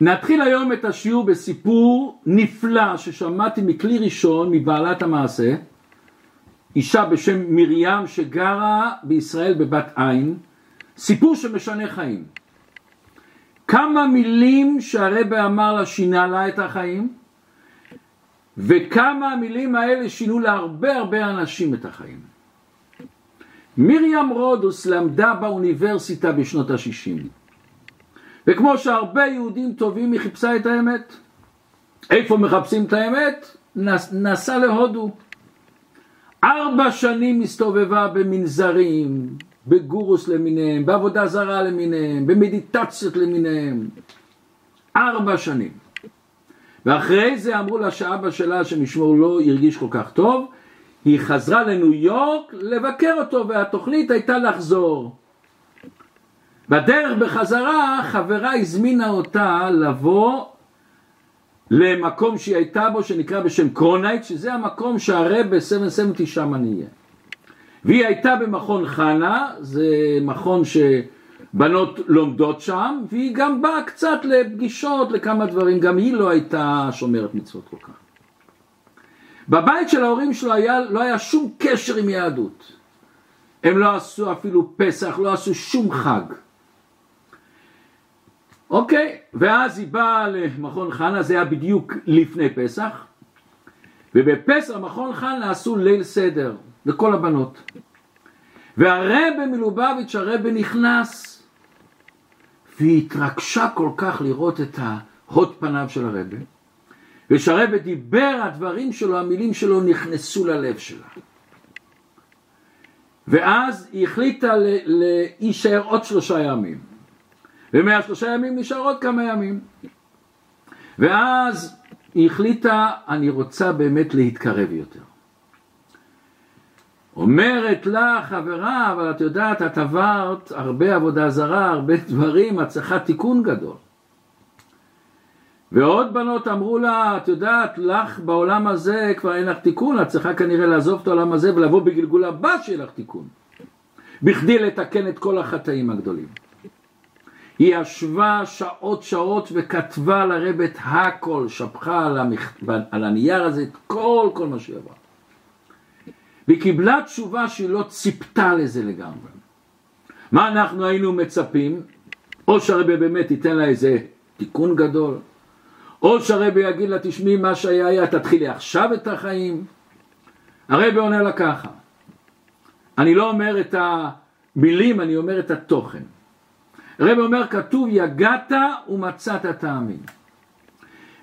נתחיל היום את השיעור בסיפור נפלא ששמעתי מכלי ראשון מבעלת המעשה, אישה בשם מרים שגרה בישראל בבת עין, סיפור שמשנה חיים. כמה מילים שהרבה אמר לה שינה לה את החיים, וכמה המילים האלה שינו להרבה הרבה אנשים את החיים. מרים רודוס למדה באוניברסיטה בשנות ה-60. וכמו שהרבה יהודים טובים היא חיפשה את האמת. איפה מחפשים את האמת? נס, נסע להודו. ארבע שנים הסתובבה במנזרים, בגורוס למיניהם, בעבודה זרה למיניהם, במדיטציות למיניהם. ארבע שנים. ואחרי זה אמרו לה שאבא שלה שמשמור לא הרגיש כל כך טוב, היא חזרה לניו יורק לבקר אותו והתוכנית הייתה לחזור. בדרך בחזרה חברה הזמינה אותה לבוא למקום שהיא הייתה בו שנקרא בשם קרונייט שזה המקום שהרבה 770 שם אני אהיה והיא הייתה במכון חנה זה מכון שבנות לומדות שם והיא גם באה קצת לפגישות לכמה דברים גם היא לא הייתה שומרת מצוות כל כך. בבית של ההורים שלו היה, לא היה שום קשר עם יהדות. הם לא עשו אפילו פסח, לא עשו שום חג אוקיי, ואז היא באה למכון חנה, זה היה בדיוק לפני פסח, ובפסח מכון חנה עשו ליל סדר לכל הבנות. והרבה מלובביץ' הרבה נכנס, והיא התרגשה כל כך לראות את ההוד פניו של הרבה, ושהרבה דיבר, הדברים שלו, המילים שלו נכנסו ללב שלה. ואז היא החליטה להישאר עוד שלושה ימים. ומהשלושה ימים נשאר עוד כמה ימים. ואז היא החליטה, אני רוצה באמת להתקרב יותר. אומרת לה חברה, אבל את יודעת, את עברת הרבה עבודה זרה, הרבה דברים, את צריכה תיקון גדול. ועוד בנות אמרו לה, את יודעת, לך בעולם הזה כבר אין לך תיקון, את צריכה כנראה לעזוב את העולם הזה ולבוא בגלגול הבא שיהיה לך תיקון. בכדי לתקן את כל החטאים הגדולים. היא ישבה שעות שעות וכתבה לרב את הכל, שפכה על, המכ... על הנייר הזה את כל כל מה שהיא עברה. והיא קיבלה תשובה שהיא לא ציפתה לזה לגמרי. מה אנחנו היינו מצפים? או שהרבה באמת ייתן לה איזה תיקון גדול, או שהרבה יגיד לה תשמעי מה שהיה היה תתחילי עכשיו את החיים. הרבה עונה לה ככה, אני לא אומר את המילים, אני אומר את התוכן. הרב אומר כתוב יגעת ומצאת תאמין.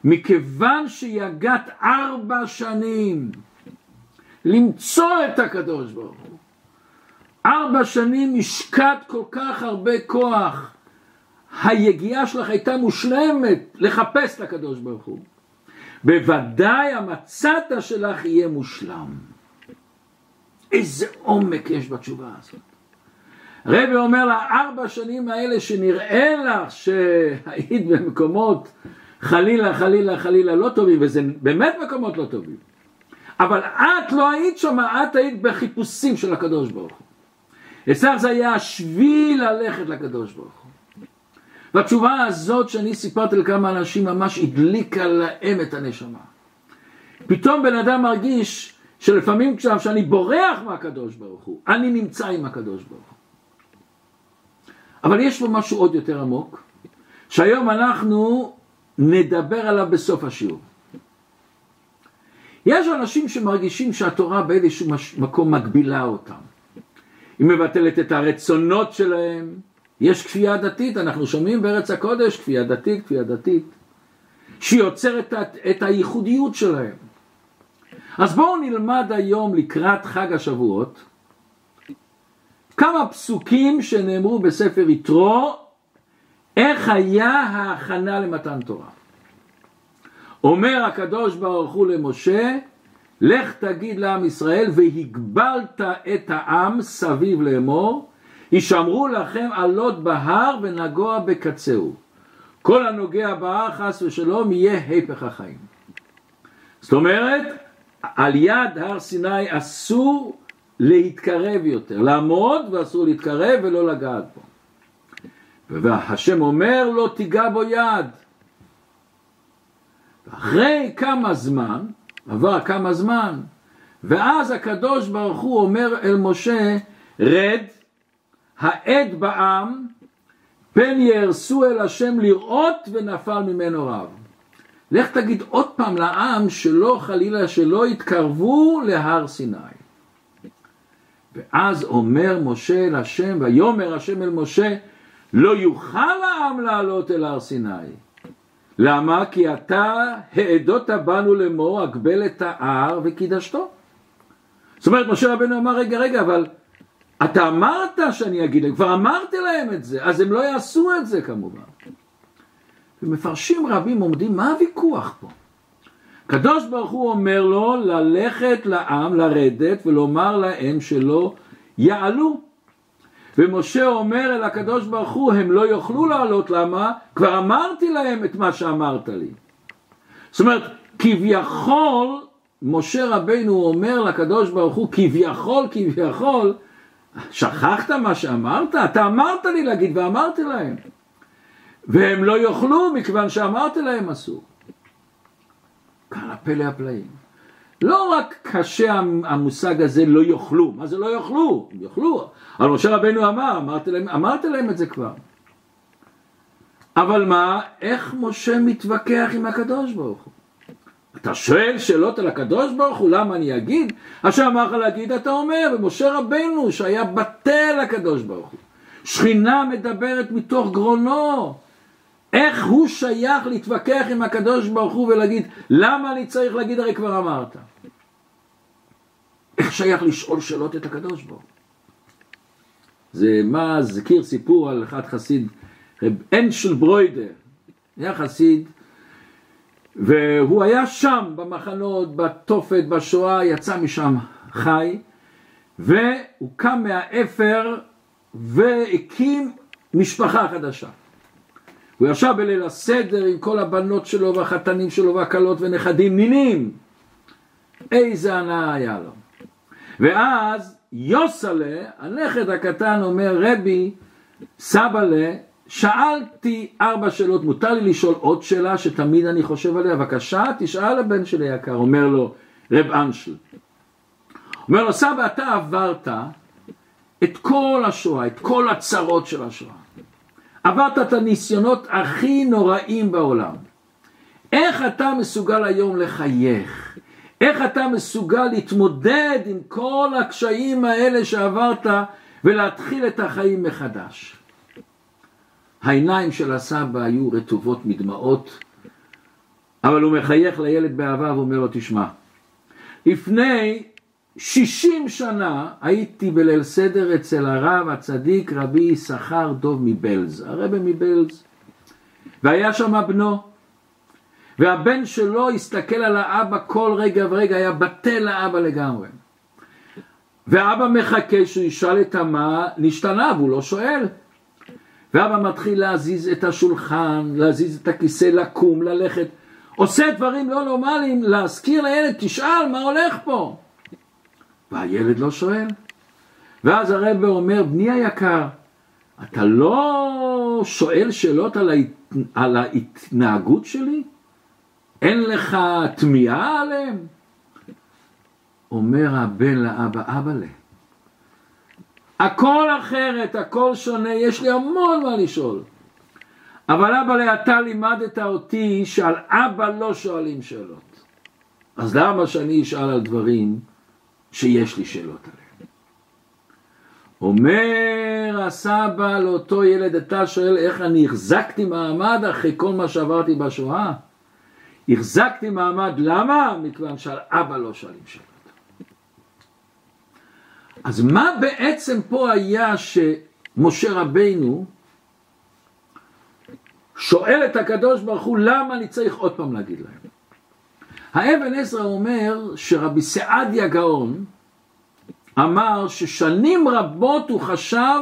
מכיוון שיגעת ארבע שנים למצוא את הקדוש ברוך הוא ארבע שנים השקעת כל כך הרבה כוח היגיעה שלך הייתה מושלמת לחפש את הקדוש ברוך הוא. בוודאי המצאת שלך יהיה מושלם. איזה עומק יש בתשובה הזאת רבי אומר לה, ארבע שנים האלה שנראה לך שהיית במקומות חלילה, חלילה, חלילה לא טובים, וזה באמת מקומות לא טובים, אבל את לא היית שם, את היית בחיפושים של הקדוש ברוך הוא. אצלך זה היה השביל ללכת לקדוש ברוך הוא. והתשובה הזאת שאני סיפרתי לכמה אנשים ממש הדליקה להם את הנשמה. פתאום בן אדם מרגיש שלפעמים כשאני בורח מהקדוש ברוך הוא, אני נמצא עם הקדוש ברוך הוא. אבל יש פה משהו עוד יותר עמוק, שהיום אנחנו נדבר עליו בסוף השיעור. יש אנשים שמרגישים שהתורה באיזשהו מקום מגבילה אותם. היא מבטלת את הרצונות שלהם. יש כפייה דתית, אנחנו שומעים בארץ הקודש כפייה דתית, כפייה דתית, שיוצרת את, את הייחודיות שלהם. אז בואו נלמד היום לקראת חג השבועות כמה פסוקים שנאמרו בספר יתרו, איך היה ההכנה למתן תורה. אומר הקדוש ברוך הוא למשה, לך תגיד לעם ישראל והגבלת את העם סביב לאמור, הישמרו לכם עלות בהר ונגוע בקצהו. כל הנוגע בהר חס ושלום יהיה הפך החיים. זאת אומרת, על יד הר סיני אסור להתקרב יותר, לעמוד ואסור להתקרב ולא לגעת בו. והשם אומר לא תיגע בו יד, אחרי כמה זמן, עבר כמה זמן, ואז הקדוש ברוך הוא אומר אל משה, רד, העד בעם, פן יהרסו אל השם לראות ונפל ממנו רב. לך תגיד עוד פעם לעם שלא חלילה שלא יתקרבו להר סיני. ואז אומר משה אל השם, ויאמר השם אל משה, לא יוכל העם לעלות אל הר סיני. למה? כי אתה העדות בנו לאמור, הגבל את ההר וקידשתו. זאת אומרת, משה רבנו אמר, רגע, רגע, אבל אתה אמרת שאני אגיד להם, כבר אמרתי להם את זה, אז הם לא יעשו את זה כמובן. ומפרשים רבים עומדים, מה הוויכוח פה? הקדוש ברוך הוא אומר לו ללכת לעם, לרדת ולומר להם שלא יעלו. ומשה אומר אל הקדוש ברוך הוא, הם לא יוכלו לעלות, למה? כבר אמרתי להם את מה שאמרת לי. זאת אומרת, כביכול, משה רבינו אומר לקדוש ברוך הוא, כביכול, כביכול, שכחת מה שאמרת? אתה אמרת לי להגיד ואמרתי להם. והם לא יאכלו מכיוון שאמרתי להם אסור. כאן הפלא הפלאים. לא רק קשה המושג הזה לא יאכלו, מה זה לא יאכלו? הם יאכלו. אבל משה רבנו אמר, אמרתי להם, אמרתי להם את זה כבר. אבל מה, איך משה מתווכח עם הקדוש ברוך הוא? אתה שואל שאלות על הקדוש ברוך הוא, למה אני אגיד? אשר אמר לך להגיד אתה אומר, ומשה רבנו שהיה בטל הקדוש ברוך הוא. שכינה מדברת מתוך גרונו. איך הוא שייך להתווכח עם הקדוש ברוך הוא ולהגיד, למה אני צריך להגיד הרי כבר אמרת? איך שייך לשאול שאלות את הקדוש ברוך הוא? זה מה, זכיר סיפור על אחד חסיד, רב אנשל ברוידר, היה חסיד, והוא היה שם במחנות, בתופת, בשואה, יצא משם חי, והוא קם מהאפר והקים משפחה חדשה. הוא ישב בליל הסדר עם כל הבנות שלו והחתנים שלו והכלות ונכדים נינים. איזה הנאה היה לו. ואז יוסלה, הנכד הקטן אומר רבי, סבאלה, שאלתי ארבע שאלות, מותר לי לשאול עוד שאלה שתמיד אני חושב עליה, בבקשה תשאל הבן שלי היקר, אומר לו רב אנשל. אומר לו סבא אתה עברת את כל השואה, את כל הצרות של השואה. עברת את הניסיונות הכי נוראים בעולם. איך אתה מסוגל היום לחייך? איך אתה מסוגל להתמודד עם כל הקשיים האלה שעברת ולהתחיל את החיים מחדש? העיניים של הסבא היו רטובות מדמעות, אבל הוא מחייך לילד באהבה ואומר לו, תשמע, לפני שישים שנה הייתי בליל סדר אצל הרב הצדיק רבי יששכר דוב מבלז, הרבי מבלז, והיה שם בנו, והבן שלו הסתכל על האבא כל רגע ורגע, היה בטל לאבא לגמרי. ואבא מחכה שהוא ישאל את המה, נשתנה, והוא לא שואל. ואבא מתחיל להזיז את השולחן, להזיז את הכיסא, לקום, ללכת, עושה דברים לא נורמליים, להזכיר לילד, תשאל מה הולך פה. והילד לא שואל. ואז הרב אומר, בני היקר, אתה לא שואל שאלות על, ההת... על ההתנהגות שלי? אין לך תמיהה עליהם? אומר הבן לאבא, אבא לה, הכל אחרת, הכל שונה, יש לי המון מה לשאול. אבל אבא לה, אתה לימדת אותי שעל אבא לא שואלים שאלות. אז למה שאני אשאל על דברים שיש לי שאלות עליהם. אומר הסבא לאותו ילד, אתה שואל איך אני החזקתי מעמד אחרי כל מה שעברתי בשואה? החזקתי מעמד, למה? מכיוון שעל אבא לא שואלים שאלות. אז מה בעצם פה היה שמשה רבינו שואל את הקדוש ברוך הוא למה אני צריך עוד פעם להגיד להם? האבן עזרא אומר שרבי סעדיה גאון אמר ששנים רבות הוא חשב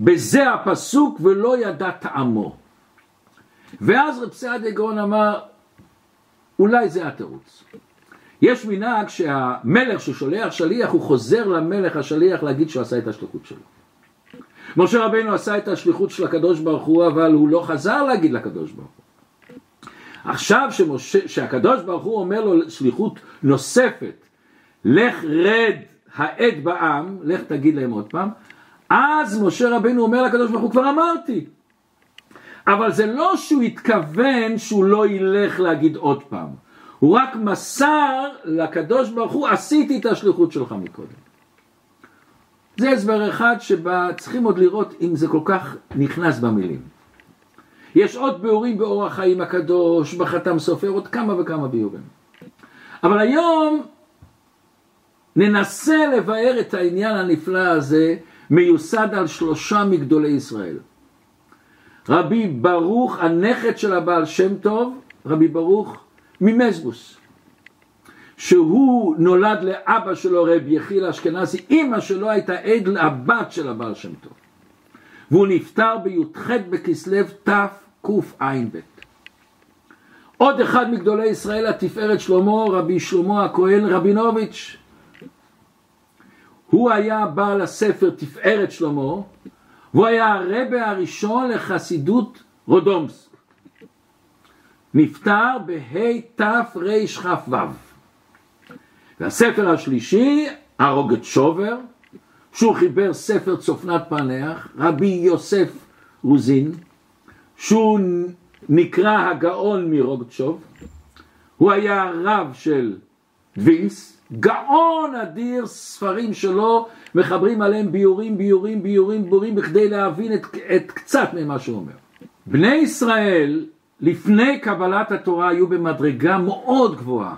בזה הפסוק ולא ידע טעמו. ואז רבי סעדיה גאון אמר אולי זה התירוץ. יש מנהג שהמלך ששולח שליח הוא חוזר למלך השליח להגיד שהוא עשה את השליחות שלו. משה רבינו עשה את השליחות של הקדוש ברוך הוא אבל הוא לא חזר להגיד לקדוש ברוך הוא. עכשיו שמשה, שהקדוש ברוך הוא אומר לו שליחות נוספת, לך רד העד בעם, לך תגיד להם עוד פעם, אז משה רבנו אומר לקדוש ברוך הוא, כבר אמרתי. אבל זה לא שהוא התכוון שהוא לא ילך להגיד עוד פעם. הוא רק מסר לקדוש ברוך הוא, עשיתי את השליחות שלך מקודם. זה הסבר אחד שבה צריכים עוד לראות אם זה כל כך נכנס במילים. יש עוד ביאורים באור החיים הקדוש, בחתם סופר, עוד כמה וכמה ביאורים. אבל היום ננסה לבאר את העניין הנפלא הזה, מיוסד על שלושה מגדולי ישראל. רבי ברוך, הנכד של הבעל שם טוב, רבי ברוך ממזבוס, שהוא נולד לאבא שלו רבי יחיל אשכנזי, אימא שלו הייתה עד לבת של הבעל שם טוב. והוא נפטר בי"ח בכסלו תקע"ב. עוד אחד מגדולי ישראל התפארת שלמה, רבי שלמה הכהן רבינוביץ'. הוא היה בעל הספר תפארת שלמה, והוא היה הרבה הראשון לחסידות רודומסק. נפטר בהתרכ"ו. והספר השלישי, הרוגת שובר, שהוא חיבר ספר צופנת פענח, רבי יוסף רוזין, שהוא נקרא הגאון מרוגצ'וב, הוא היה רב של וילס, גאון אדיר, ספרים שלו, מחברים עליהם ביורים, ביורים, ביורים, ביורים, בכדי להבין את, את קצת ממה שהוא אומר. בני ישראל, לפני קבלת התורה, היו במדרגה מאוד גבוהה.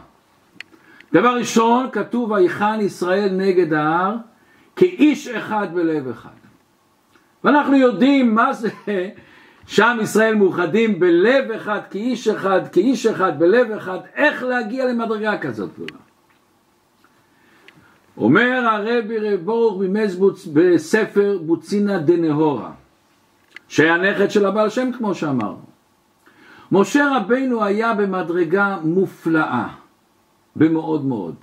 דבר ראשון, כתוב, ויחן ישראל נגד ההר, כאיש אחד בלב אחד. ואנחנו יודעים מה זה שעם ישראל מאוחדים בלב אחד, כאיש אחד, כאיש אחד, בלב אחד, איך להגיע למדרגה כזאת גדולה. אומר הרבי רב ברוך ממזבוץ בספר בוצינה דנהורה, שהיה נכד של הבעל שם כמו שאמרנו. משה רבנו היה במדרגה מופלאה, במאוד מאוד.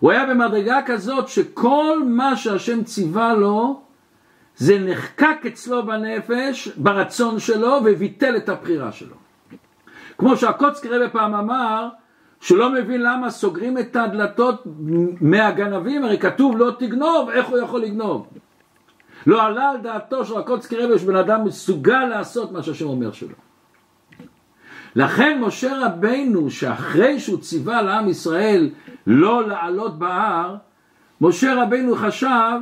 הוא היה במדרגה כזאת שכל מה שהשם ציווה לו זה נחקק אצלו בנפש, ברצון שלו, וביטל את הבחירה שלו. כמו שהקוצקי רבי פעם אמר, שהוא לא מבין למה סוגרים את הדלתות מהגנבים, הרי כתוב לא תגנוב, איך הוא יכול לגנוב? לא עלה על דעתו של הקוצקי רבי שבן אדם מסוגל לעשות מה שהשם אומר שלו. לכן משה רבינו, שאחרי שהוא ציווה לעם ישראל לא לעלות בהר, משה רבינו חשב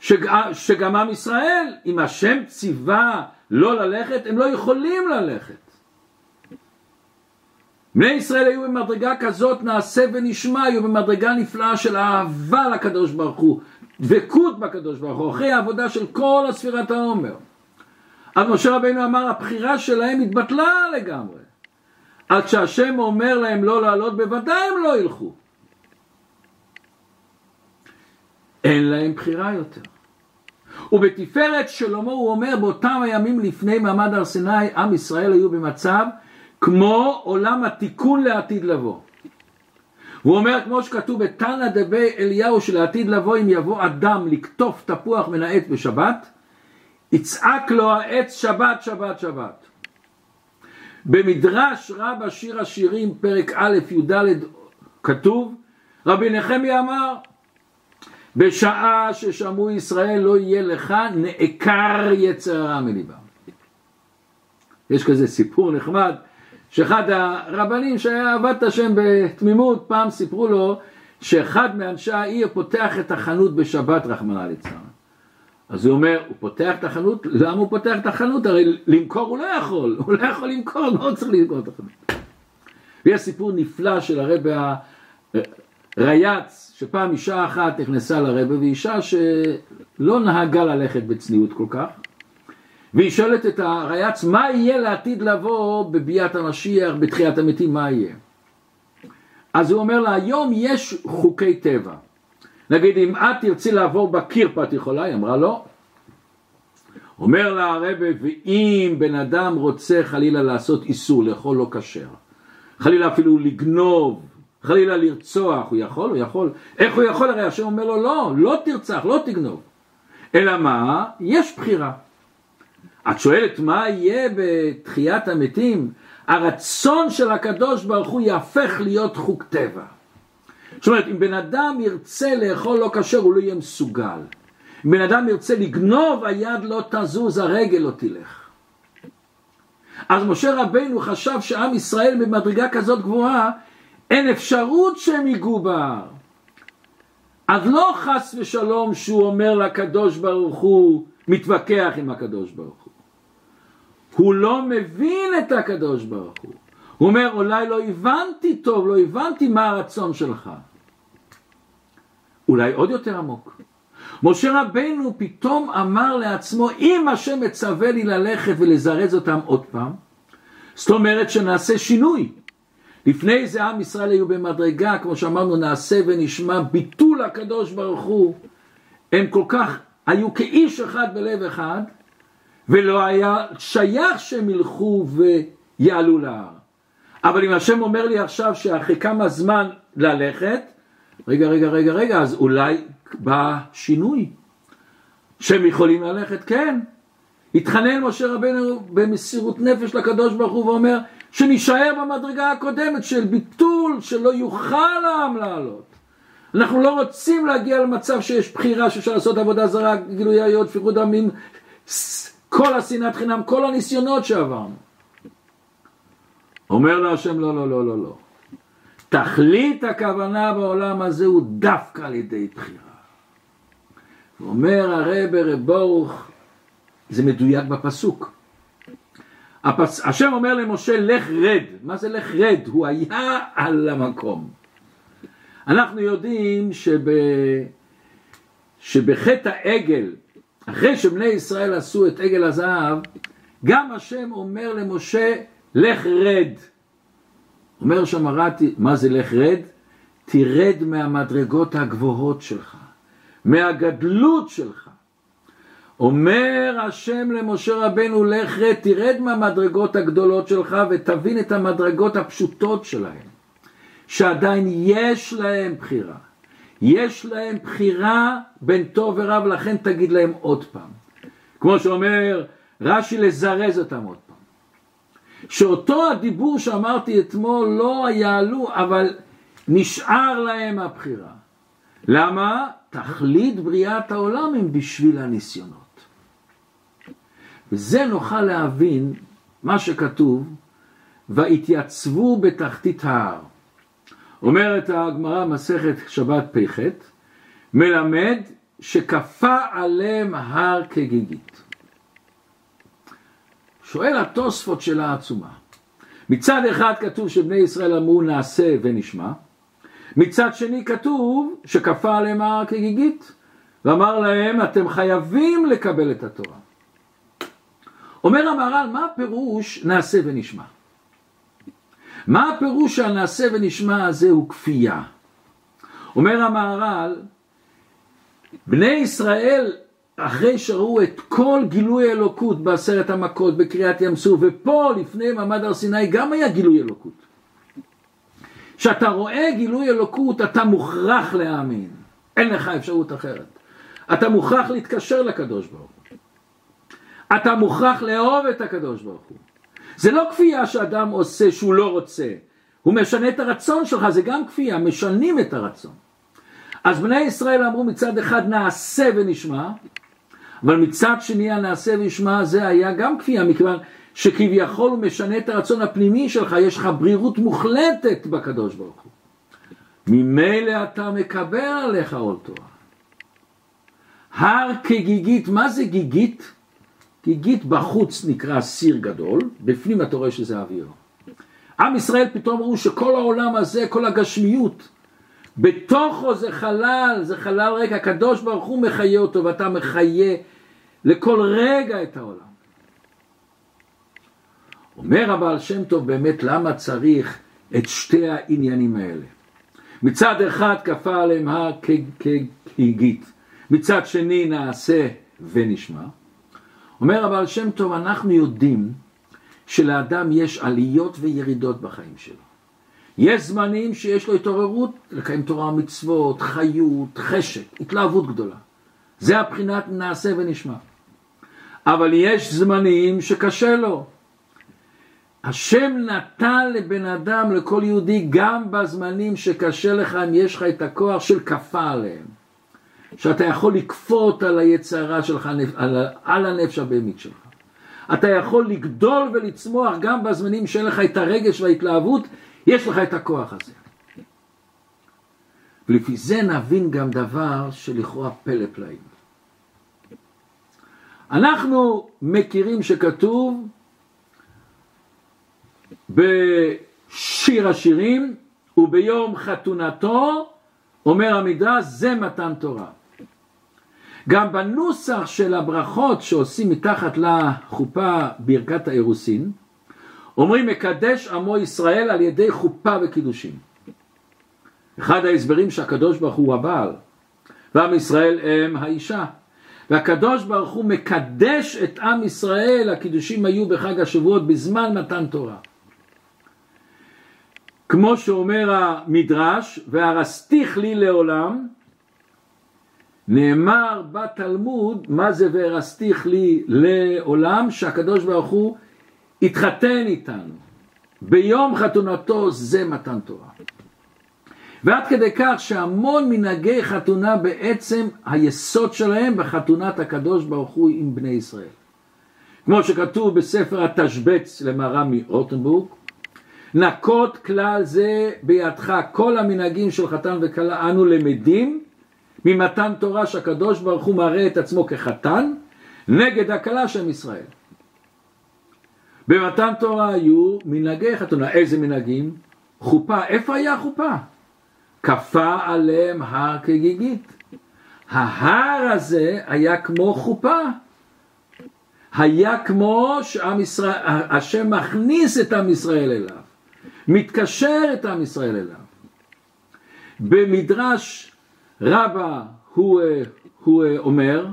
שג... שגם עם ישראל, אם השם ציווה לא ללכת, הם לא יכולים ללכת. בני ישראל היו במדרגה כזאת נעשה ונשמע, היו במדרגה נפלאה של אהבה לקדוש ברוך הוא, דבקות בקדוש ברוך הוא, אחרי העבודה של כל הספירת העומר. אז משה רבינו אמר, הבחירה שלהם התבטלה לגמרי. עד שהשם אומר להם לא לעלות, בוודאי הם לא ילכו. אין להם בחירה יותר. ובתפארת שלמה הוא אומר באותם הימים לפני מעמד הר סיני עם ישראל היו במצב כמו עולם התיקון לעתיד לבוא. הוא אומר כמו שכתוב בתנא דבי אליהו שלעתיד לבוא אם יבוא אדם לקטוף תפוח מן העץ בשבת יצעק לו העץ שבת שבת שבת. במדרש רבה שיר השירים פרק א' י"ד כתוב רבי נחמיה אמר בשעה ששמעו ישראל לא יהיה לך נעקר יצר הרע מליבם. יש כזה סיפור נחמד שאחד הרבנים שהיה עבד את השם בתמימות פעם סיפרו לו שאחד מאנשי העיר פותח את החנות בשבת רחמנא ליצלן. אז הוא אומר, הוא פותח את החנות, למה הוא פותח את החנות? הרי למכור הוא לא יכול, הוא לא יכול למכור, לא צריך למכור את החנות. ויש סיפור נפלא של הרבי הרייץ, שפעם אישה אחת נכנסה לרבי, ואישה שלא נהגה ללכת בצניעות כל כך, והיא שואלת את הרייץ, מה יהיה לעתיד לבוא בביאת המשיח, בתחיית המתים, מה יהיה? אז הוא אומר לה, היום יש חוקי טבע. נגיד, אם את תרצי לעבור בקיר פה, את יכולה? היא אמרה, לא. אומר לה הרבה, ואם בן אדם רוצה חלילה לעשות איסור, לאכול לא כשר, חלילה אפילו לגנוב, חלילה לרצוח, הוא יכול? הוא יכול. איך הוא יכול? הרי השם אומר לו, לא, לא תרצח, לא תגנוב. אלא מה? יש בחירה. את שואלת מה יהיה בתחיית המתים? הרצון של הקדוש ברוך הוא יהפך להיות חוק טבע. זאת אומרת, אם בן אדם ירצה לאכול לא כשר, הוא לא יהיה מסוגל. אם בן אדם ירצה לגנוב, היד לא תזוז, הרגל לא תלך. אז משה רבנו חשב שעם ישראל במדרגה כזאת גבוהה, אין אפשרות שהם ייגעו בהר. אז לא חס ושלום שהוא אומר לקדוש ברוך הוא, מתווכח עם הקדוש ברוך הוא. הוא לא מבין את הקדוש ברוך הוא. הוא אומר, אולי לא הבנתי טוב, לא הבנתי מה הרצון שלך. אולי עוד יותר עמוק. משה רבנו פתאום אמר לעצמו, אם השם מצווה לי ללכת ולזרז אותם עוד פעם, זאת אומרת שנעשה שינוי. לפני זה עם ישראל היו במדרגה, כמו שאמרנו, נעשה ונשמע, ביטול הקדוש ברוך הוא. הם כל כך היו כאיש אחד בלב אחד, ולא היה שייך שהם ילכו ויעלו להר. אבל אם השם אומר לי עכשיו שאחרי כמה זמן ללכת, רגע, רגע, רגע, רגע, אז אולי בא שינוי. שהם יכולים ללכת, כן. התחנן משה רבנו במסירות נפש לקדוש ברוך הוא ואומר שנישאר במדרגה הקודמת של ביטול שלא יוכל העם לעלות. אנחנו לא רוצים להגיע למצב שיש בחירה שאפשר לעשות עבודה זרה, גילוי עריות, שפיכות דמים, כל השנאת חינם, כל הניסיונות שעברנו. אומר לו השם לא, לא, לא, לא, לא. תכלית הכוונה בעולם הזה הוא דווקא על ידי בחירה. אומר הרב רב ברוך, זה מדויק בפסוק. הפס... השם אומר למשה לך רד, מה זה לך רד? הוא היה על המקום. אנחנו יודעים שב... שבחטא העגל, אחרי שבני ישראל עשו את עגל הזהב, גם השם אומר למשה לך רד. אומר שם הרתי, מה זה לך רד? תרד מהמדרגות הגבוהות שלך, מהגדלות שלך. אומר השם למשה רבנו לך רד, תרד מהמדרגות הגדולות שלך ותבין את המדרגות הפשוטות שלהם, שעדיין יש להם בחירה. יש להם בחירה בין טוב ורע ולכן תגיד להם עוד פעם. כמו שאומר רש"י לזרז אותם עוד פעם. שאותו הדיבור שאמרתי אתמול לא יעלו אבל נשאר להם הבחירה. למה? תכלית בריאת העולם הם בשביל הניסיונות. וזה נוכל להבין מה שכתוב, והתייצבו בתחתית ההר. אומרת הגמרא מסכת שבת פ"ח, מלמד שכפה עליהם הר כגיגית. שואל התוספות של העצומה. מצד אחד כתוב שבני ישראל אמרו נעשה ונשמע, מצד שני כתוב שכפה עליהם הר כגיגית, ואמר להם אתם חייבים לקבל את התורה. אומר המהר"ל, מה הפירוש נעשה ונשמע? מה הפירוש שהנעשה ונשמע הזה הוא כפייה? אומר המהר"ל, בני ישראל אחרי שראו את כל גילוי אלוקות בעשרת המכות בקריאת ים סוף ופה לפני מעמד הר סיני גם היה גילוי אלוקות. כשאתה רואה גילוי אלוקות אתה מוכרח להאמין, אין לך אפשרות אחרת. אתה מוכרח להתקשר לקדוש ברוך הוא. אתה מוכרח לאהוב את הקדוש ברוך הוא. זה לא כפייה שאדם עושה שהוא לא רוצה, הוא משנה את הרצון שלך, זה גם כפייה, משנים את הרצון. אז בני ישראל אמרו מצד אחד נעשה ונשמע, אבל מצד שני הנעשה ונשמע זה היה גם כפייה, מכיוון שכביכול הוא משנה את הרצון הפנימי שלך, יש לך ברירות מוחלטת בקדוש ברוך הוא. ממילא אתה מקבל עליך עול תורה. הר כגיגית, מה זה גיגית? גיגית בחוץ נקרא סיר גדול, בפנים אתה רואה שזה אוויר. עם ישראל פתאום ראו שכל העולם הזה, כל הגשמיות, בתוכו זה חלל, זה חלל ריק, הקדוש ברוך הוא מחיה אותו ואתה מחיה לכל רגע את העולם. אומר הבעל שם טוב באמת למה צריך את שתי העניינים האלה. מצד אחד כפה עליהם הר כגיגית, מצד שני נעשה ונשמע. אומר הבעל שם טוב, אנחנו יודעים שלאדם יש עליות וירידות בחיים שלו. יש זמנים שיש לו התעוררות לקיים תורה ומצוות, חיות, חשק, התלהבות גדולה. זה הבחינת נעשה ונשמע. אבל יש זמנים שקשה לו. השם נתן לבן אדם, לכל יהודי, גם בזמנים שקשה לך, אם יש לך את הכוח של כפה עליהם. שאתה יכול לכפות על היצרה שלך, על, על הנפש הבהמית שלך. אתה יכול לגדול ולצמוח גם בזמנים שאין לך את הרגש וההתלהבות, יש לך את הכוח הזה. ולפי זה נבין גם דבר שלכאורה פלא פלאים. אנחנו מכירים שכתוב בשיר השירים וביום חתונתו אומר המדרש זה מתן תורה. גם בנוסח של הברכות שעושים מתחת לחופה ברכת האירוסין אומרים מקדש עמו ישראל על ידי חופה וקידושים. אחד ההסברים שהקדוש ברוך הוא הבעל ועם ישראל הם האישה והקדוש ברוך הוא מקדש את עם ישראל, הקידושים היו בחג השבועות בזמן מתן תורה. כמו שאומר המדרש, והרסתיך לי לעולם, נאמר בתלמוד, מה זה והרסתיך לי לעולם, שהקדוש ברוך הוא התחתן איתנו. ביום חתונתו זה מתן תורה. ועד כדי כך שהמון מנהגי חתונה בעצם היסוד שלהם בחתונת הקדוש ברוך הוא עם בני ישראל. כמו שכתוב בספר התשבץ למהר"ם מאוטנבורג, נקות כלל זה בידך כל המנהגים של חתן וכלה אנו למדים ממתן תורה שהקדוש ברוך הוא מראה את עצמו כחתן נגד הכלה של ישראל. במתן תורה היו מנהגי חתונה, איזה מנהגים? חופה, איפה היה חופה? כפה עליהם הר כגיגית. ההר הזה היה כמו חופה. היה כמו שעם ישראל, השם מכניס את עם ישראל אליו, מתקשר את עם ישראל אליו. במדרש רבה הוא, הוא אומר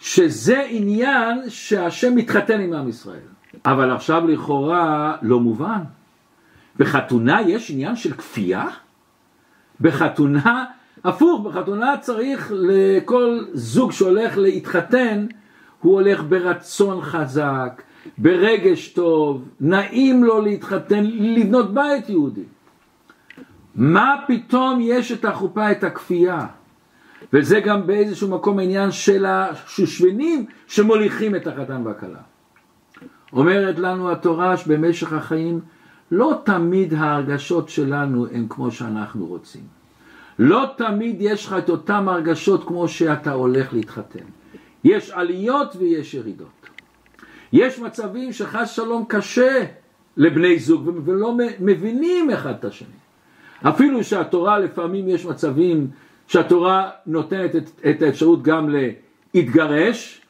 שזה עניין שהשם מתחתן עם עם ישראל. אבל עכשיו לכאורה לא מובן. בחתונה יש עניין של כפייה? בחתונה, הפוך, בחתונה צריך לכל זוג שהולך להתחתן, הוא הולך ברצון חזק, ברגש טוב, נעים לו להתחתן, לבנות בית יהודי. מה פתאום יש את החופה, את הכפייה? וזה גם באיזשהו מקום העניין של השושבינים שמוליכים את החתן והכלה. אומרת לנו התורה שבמשך החיים לא תמיד ההרגשות שלנו הן כמו שאנחנו רוצים. לא תמיד יש לך את אותן הרגשות כמו שאתה הולך להתחתן. יש עליות ויש ירידות. יש מצבים שחס שלום קשה לבני זוג ולא מבינים אחד את השני. אפילו שהתורה לפעמים יש מצבים שהתורה נותנת את, את האפשרות גם להתגרש,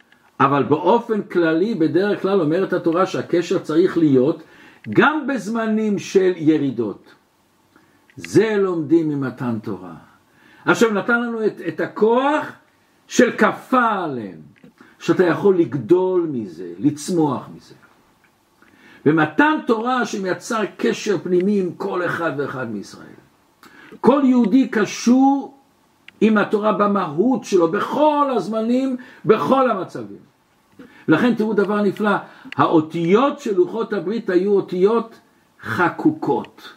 אבל באופן כללי בדרך כלל אומרת התורה שהקשר צריך להיות גם בזמנים של ירידות. זה לומדים ממתן תורה. עכשיו נתן לנו את, את הכוח של כפה עליהם, שאתה יכול לגדול מזה, לצמוח מזה. ומתן תורה שמייצר קשר פנימי עם כל אחד ואחד מישראל. כל יהודי קשור עם התורה במהות שלו, בכל הזמנים, בכל המצבים. לכן תראו דבר נפלא, האותיות של לוחות הברית היו אותיות חקוקות.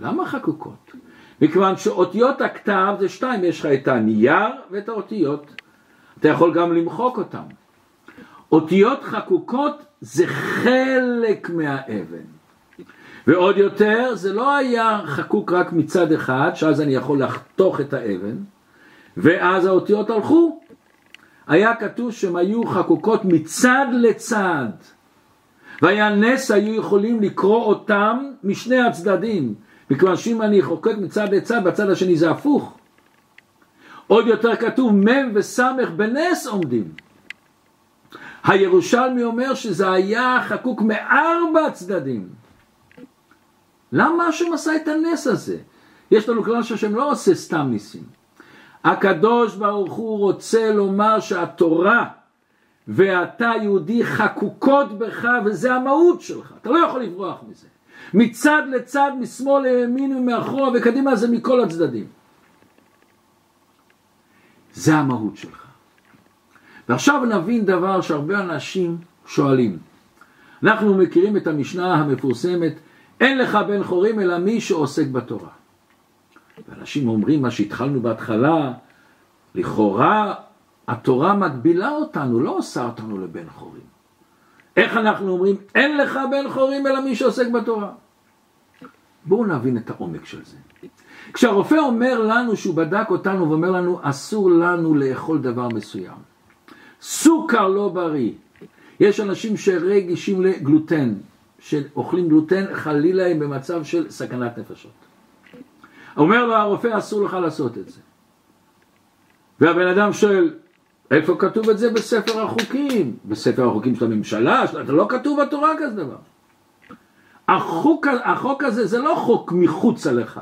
למה חקוקות? מכיוון שאותיות הכתב זה שתיים, יש לך את הנייר ואת האותיות. אתה יכול גם למחוק אותם. אותיות חקוקות זה חלק מהאבן. ועוד יותר, זה לא היה חקוק רק מצד אחד, שאז אני יכול לחתוך את האבן, ואז האותיות הלכו. היה כתוב שהן היו חקוקות מצד לצד. והיה נס היו יכולים לקרוא אותם משני הצדדים. מכיוון שאם אני חוקק מצד לצד, בצד השני זה הפוך. עוד יותר כתוב מ' וס' בנס עומדים. הירושלמי אומר שזה היה חקוק מארבע צדדים. למה השם עשה את הנס הזה? יש לנו כלל שהשם לא עושה סתם ניסים. הקדוש ברוך הוא רוצה לומר שהתורה ואתה יהודי חקוקות בך וזה המהות שלך, אתה לא יכול לברוח מזה. מצד לצד, משמאל לימין ומאחורה וקדימה זה מכל הצדדים. זה המהות שלך. ועכשיו נבין דבר שהרבה אנשים שואלים. אנחנו מכירים את המשנה המפורסמת, אין לך בן חורים אלא מי שעוסק בתורה. ואנשים אומרים מה שהתחלנו בהתחלה, לכאורה התורה מגבילה אותנו, לא עושה אותנו לבן חורים. איך אנחנו אומרים, אין לך בן חורים אלא מי שעוסק בתורה. בואו נבין את העומק של זה. כשהרופא אומר לנו שהוא בדק אותנו ואומר לנו אסור לנו לאכול דבר מסוים. סוכר לא בריא. יש אנשים שרגישים לגלוטן, שאוכלים גלוטן חלילה הם במצב של סכנת נפשות. אומר לו הרופא אסור לך לעשות את זה. והבן אדם שואל איפה כתוב את זה בספר החוקים? בספר החוקים של הממשלה? זה לא כתוב בתורה כזה דבר. החוק, החוק הזה זה לא חוק מחוץ עליך.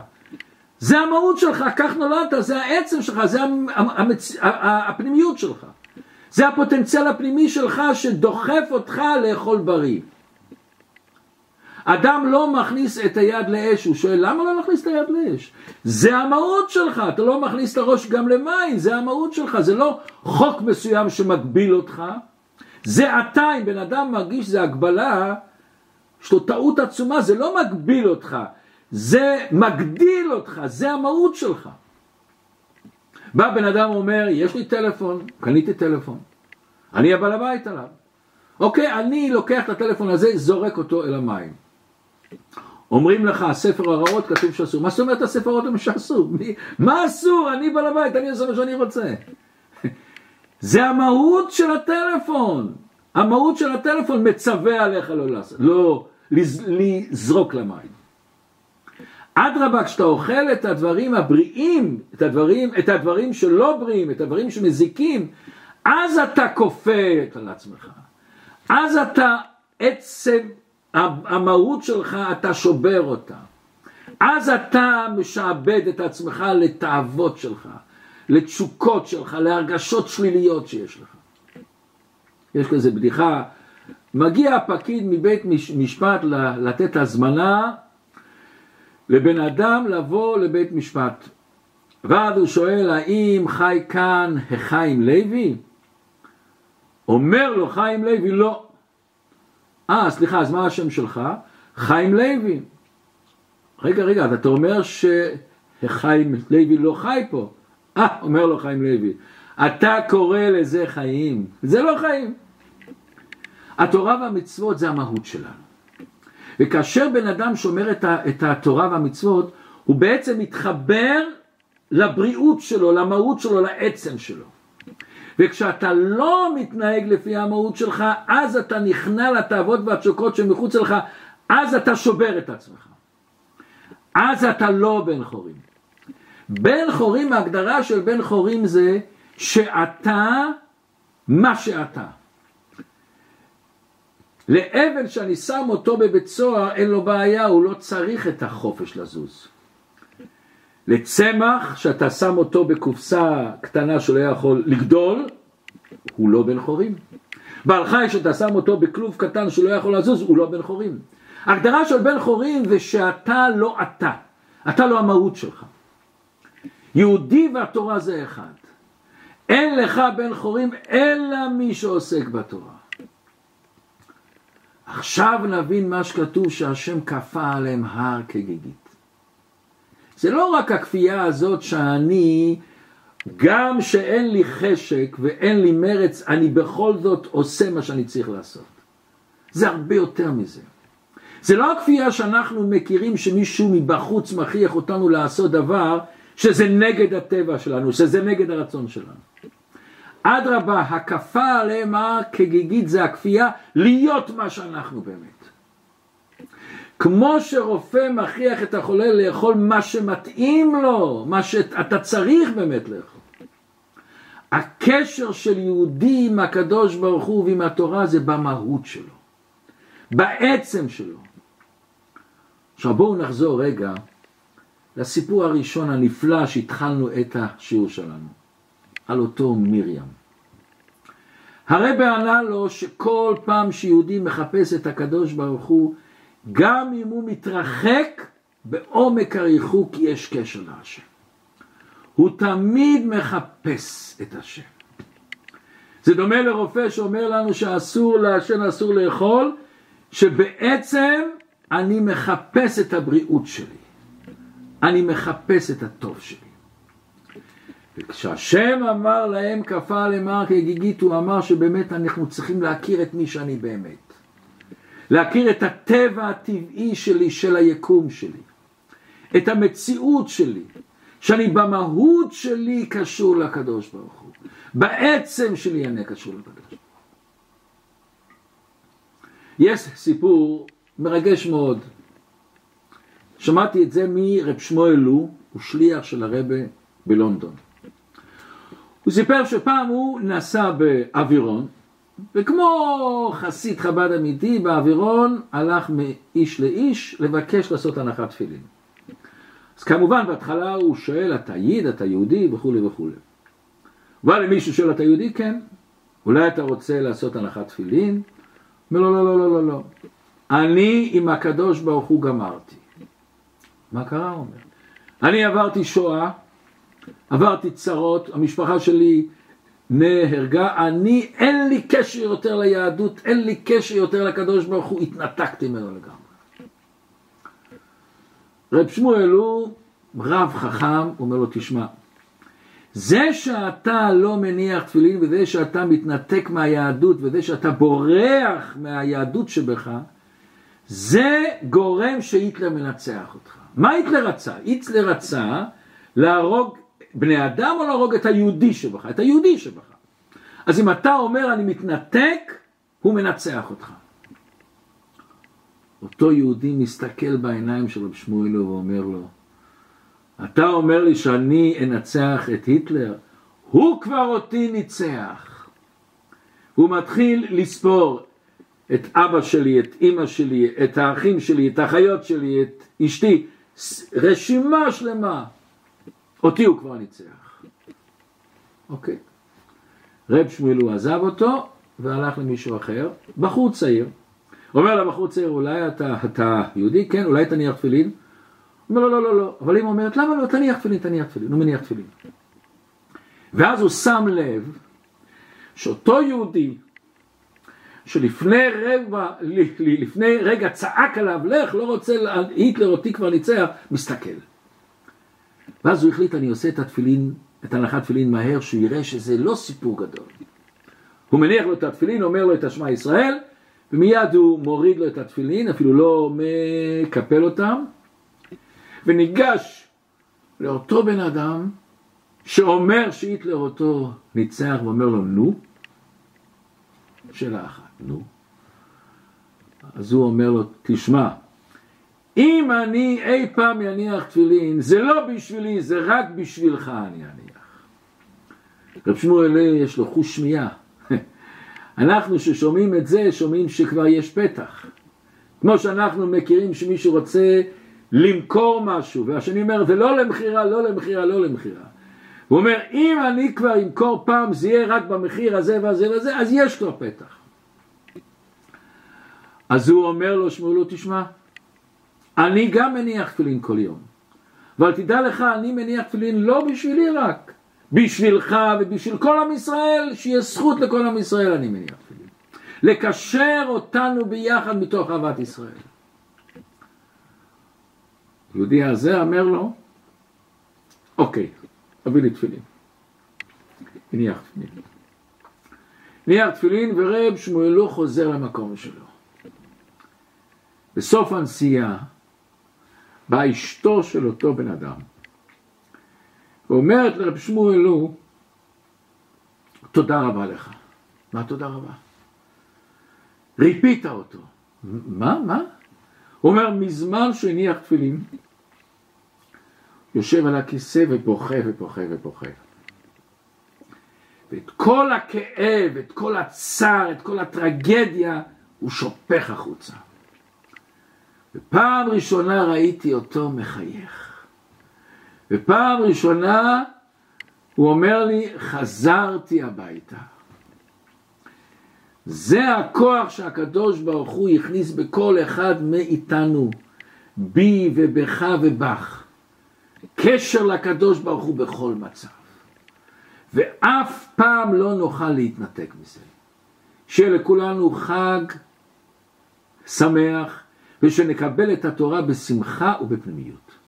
זה המהות שלך, כך נולדת, זה העצם שלך, זה המצ... הפנימיות שלך. זה הפוטנציאל הפנימי שלך שדוחף אותך לאכול בריא. אדם לא מכניס את היד לאש, הוא שואל למה לא מכניס את היד לאש? זה המהות שלך, אתה לא מכניס את הראש גם למים, זה המהות שלך, זה לא חוק מסוים שמגביל אותך, זה אתה, אם בן אדם מרגיש שזה הגבלה, יש לו טעות עצומה, זה לא מגביל אותך, זה מגדיל אותך, זה המהות שלך. בא בן אדם אומר, יש לי טלפון, קניתי טלפון, אני הבעל הבית עליו. אוקיי, אני לוקח את הטלפון הזה, זורק אותו אל המים. אומרים לך, ספר הרעות כתוב שאסור. מה זאת אומרת הספר הרעות אומרים שאסור? מה אסור? אני בעל הבית, אני עושה מה שאני רוצה. זה המהות של הטלפון. המהות של הטלפון מצווה עליך לא לעשות, לא לזרוק למים. אדרבה, כשאתה אוכל את הדברים הבריאים, את הדברים, את הדברים שלא בריאים, את הדברים שמזיקים, אז אתה כופה על עצמך. אז אתה עצם המהות שלך, אתה שובר אותה. אז אתה משעבד את עצמך לתאוות שלך, לתשוקות שלך, להרגשות שליליות שיש לך. יש כזה בדיחה, מגיע הפקיד מבית משפט לתת הזמנה לבן אדם לבוא לבית משפט. ואז הוא שואל, האם חי כאן החיים לוי? אומר לו חיים לוי, לא. אה, סליחה, אז מה השם שלך? חיים לוי. רגע, רגע, אז אתה אומר שחיים לוי לא חי פה. אה, אומר לו חיים לוי, אתה קורא לזה חיים. זה לא חיים. התורה והמצוות זה המהות שלנו. וכאשר בן אדם שומר את, את התורה והמצוות, הוא בעצם מתחבר לבריאות שלו, למהות שלו, לעצם שלו. וכשאתה לא מתנהג לפי המהות שלך, אז אתה נכנע לתאוות והתשוקות שמחוץ לך, אז אתה שובר את עצמך. אז אתה לא בן חורים. בן חורים, ההגדרה של בן חורים זה שאתה מה שאתה. לאבן שאני שם אותו בבית סוהר אין לו בעיה, הוא לא צריך את החופש לזוז. לצמח שאתה שם אותו בקופסה קטנה שלא יכול לגדול, הוא לא בן חורים. בעל חי שאתה שם אותו בכלוב קטן שלא יכול לזוז, הוא לא בן חורים. הגדרה של בן חורים זה שאתה לא אתה, אתה לא המהות שלך. יהודי והתורה זה אחד. אין לך בן חורים אלא מי שעוסק בתורה. עכשיו נבין מה שכתוב שהשם כפה עליהם הר כגיגית. זה לא רק הכפייה הזאת שאני, גם שאין לי חשק ואין לי מרץ, אני בכל זאת עושה מה שאני צריך לעשות. זה הרבה יותר מזה. זה לא הכפייה שאנחנו מכירים שמישהו מבחוץ מכריח אותנו לעשות דבר שזה נגד הטבע שלנו, שזה נגד הרצון שלנו. אדרבה, הכפה עליהם כגיגית זה הכפייה להיות מה שאנחנו באמת. כמו שרופא מכריח את החולה לאכול מה שמתאים לו, מה שאתה צריך באמת לאכול. הקשר של יהודי עם הקדוש ברוך הוא ועם התורה זה במהות שלו, בעצם שלו. עכשיו בואו נחזור רגע לסיפור הראשון הנפלא שהתחלנו את השיעור שלנו, על אותו מרים. הרבי ענה לו שכל פעם שיהודי מחפש את הקדוש ברוך הוא, גם אם הוא מתרחק, בעומק הריחוק יש קשר להשם. הוא תמיד מחפש את השם. זה דומה לרופא שאומר לנו שאסור לעשן, אסור לאכול, שבעצם אני מחפש את הבריאות שלי. אני מחפש את הטוב שלי. וכשהשם אמר להם כפה למר כגיגית, הוא אמר שבאמת אנחנו צריכים להכיר את מי שאני באמת. להכיר את הטבע הטבעי שלי, של היקום שלי. את המציאות שלי, שאני במהות שלי קשור לקדוש ברוך הוא. בעצם שלי אני קשור לקדוש ברוך הוא. יש סיפור מרגש מאוד. שמעתי את זה מרב שמואל לו, הוא שליח של הרבה בלונדון. הוא סיפר שפעם הוא נסע באווירון, וכמו חסיד חב"ד אמיתי באווירון הלך מאיש לאיש לבקש לעשות הנחת תפילין. אז כמובן בהתחלה הוא שואל אתה ייד, אתה יהודי וכולי וכולי. אבל אם מישהו שואל אתה יהודי כן, אולי אתה רוצה לעשות הנחת תפילין? לו לא לא לא לא לא, אני עם הקדוש ברוך הוא גמרתי. מה קרה? הוא אומר. אני עברתי שואה, עברתי צרות, המשפחה שלי נהרגה, אני אין לי קשר יותר ליהדות, אין לי קשר יותר לקדוש ברוך הוא, התנתקתי ממנו לגמרי. רב שמואל הוא רב חכם, אומר לו תשמע, זה שאתה לא מניח תפילין וזה שאתה מתנתק מהיהדות וזה שאתה בורח מהיהדות שבך, זה גורם שהיטלר מנצח אותך. מה היטלר רצה? היטלר רצה להרוג בני אדם או להרוג את היהודי שבך? את היהודי שבך. אז אם אתה אומר אני מתנתק, הוא מנצח אותך. אותו יהודי מסתכל בעיניים של רב שמואל ואומר לו, אתה אומר לי שאני אנצח את היטלר? הוא כבר אותי ניצח. הוא מתחיל לספור את אבא שלי, את אימא שלי, את האחים שלי, את האחיות שלי, את אשתי, רשימה שלמה. אותי הוא כבר ניצח. אוקיי. רב שמואל הוא עזב אותו והלך למישהו אחר, בחור צעיר. אומר לבחור צעיר, אולי אתה, אתה יהודי? כן, אולי תניח תפילין? אומר לו, לא, לא, לא. אבל אמא אומרת, למה לא? תניח תפילין, תניח תפילין. הוא מניח תפילין. ואז הוא שם לב שאותו יהודי שלפני רגע, לפני רגע צעק עליו, לך, לא רוצה, היטלר אותי כבר ניצח, מסתכל. ואז הוא החליט, אני עושה את התפילין, את הנחת תפילין מהר, שהוא יראה שזה לא סיפור גדול. הוא מניח לו את התפילין, אומר לו את השמע ישראל, ומיד הוא מוריד לו את התפילין, אפילו לא מקפל אותם, וניגש לאותו בן אדם שאומר שהיטלר אותו ניצח ואומר לו נו, שאלה אחת, נו. אז הוא אומר לו, תשמע, אם אני אי פעם יניח תפילין, זה לא בשבילי, זה רק בשבילך אני אניח. רב שמואל יש לו חוש שמיעה. אנחנו ששומעים את זה, שומעים שכבר יש פתח. כמו שאנחנו מכירים שמישהו רוצה למכור משהו, והשני אומר, זה לא למכירה, לא למכירה, לא למכירה. הוא אומר, אם אני כבר אמכור פעם, זה יהיה רק במחיר הזה והזה והזה, אז יש כבר פתח. אז הוא אומר לו, שמואלו, תשמע, אני גם מניח תפילין כל יום. אבל תדע לך, אני מניח תפילין לא בשבילי רק, בשבילך ובשביל כל עם ישראל, שיהיה זכות לכל עם ישראל אני מניח תפילין. לקשר אותנו ביחד מתוך אהבת ישראל. יהודי הזה אומר לו, אוקיי, אביא לי תפילין. הניח תפילין. הניח תפילין ורב שמואלו חוזר למקום שלו. בסוף הנסיעה באה אשתו של אותו בן אדם ואומרת לרב שמואלו תודה רבה לך. מה תודה רבה? ריפית אותו. מה? מה? הוא אומר, מזמן שהוא הניח תפילין, יושב על הכיסא ובוכה ובוכה ובוכה. ואת כל הכאב, את כל הצער, את כל הטרגדיה, הוא שופך החוצה. ופעם ראשונה ראיתי אותו מחייך. ופעם ראשונה הוא אומר לי, חזרתי הביתה. זה הכוח שהקדוש ברוך הוא הכניס בכל אחד מאיתנו, בי ובך ובך. קשר לקדוש ברוך הוא בכל מצב. ואף פעם לא נוכל להתנתק מזה. שיהיה לכולנו חג שמח, ושנקבל את התורה בשמחה ובפנימיות.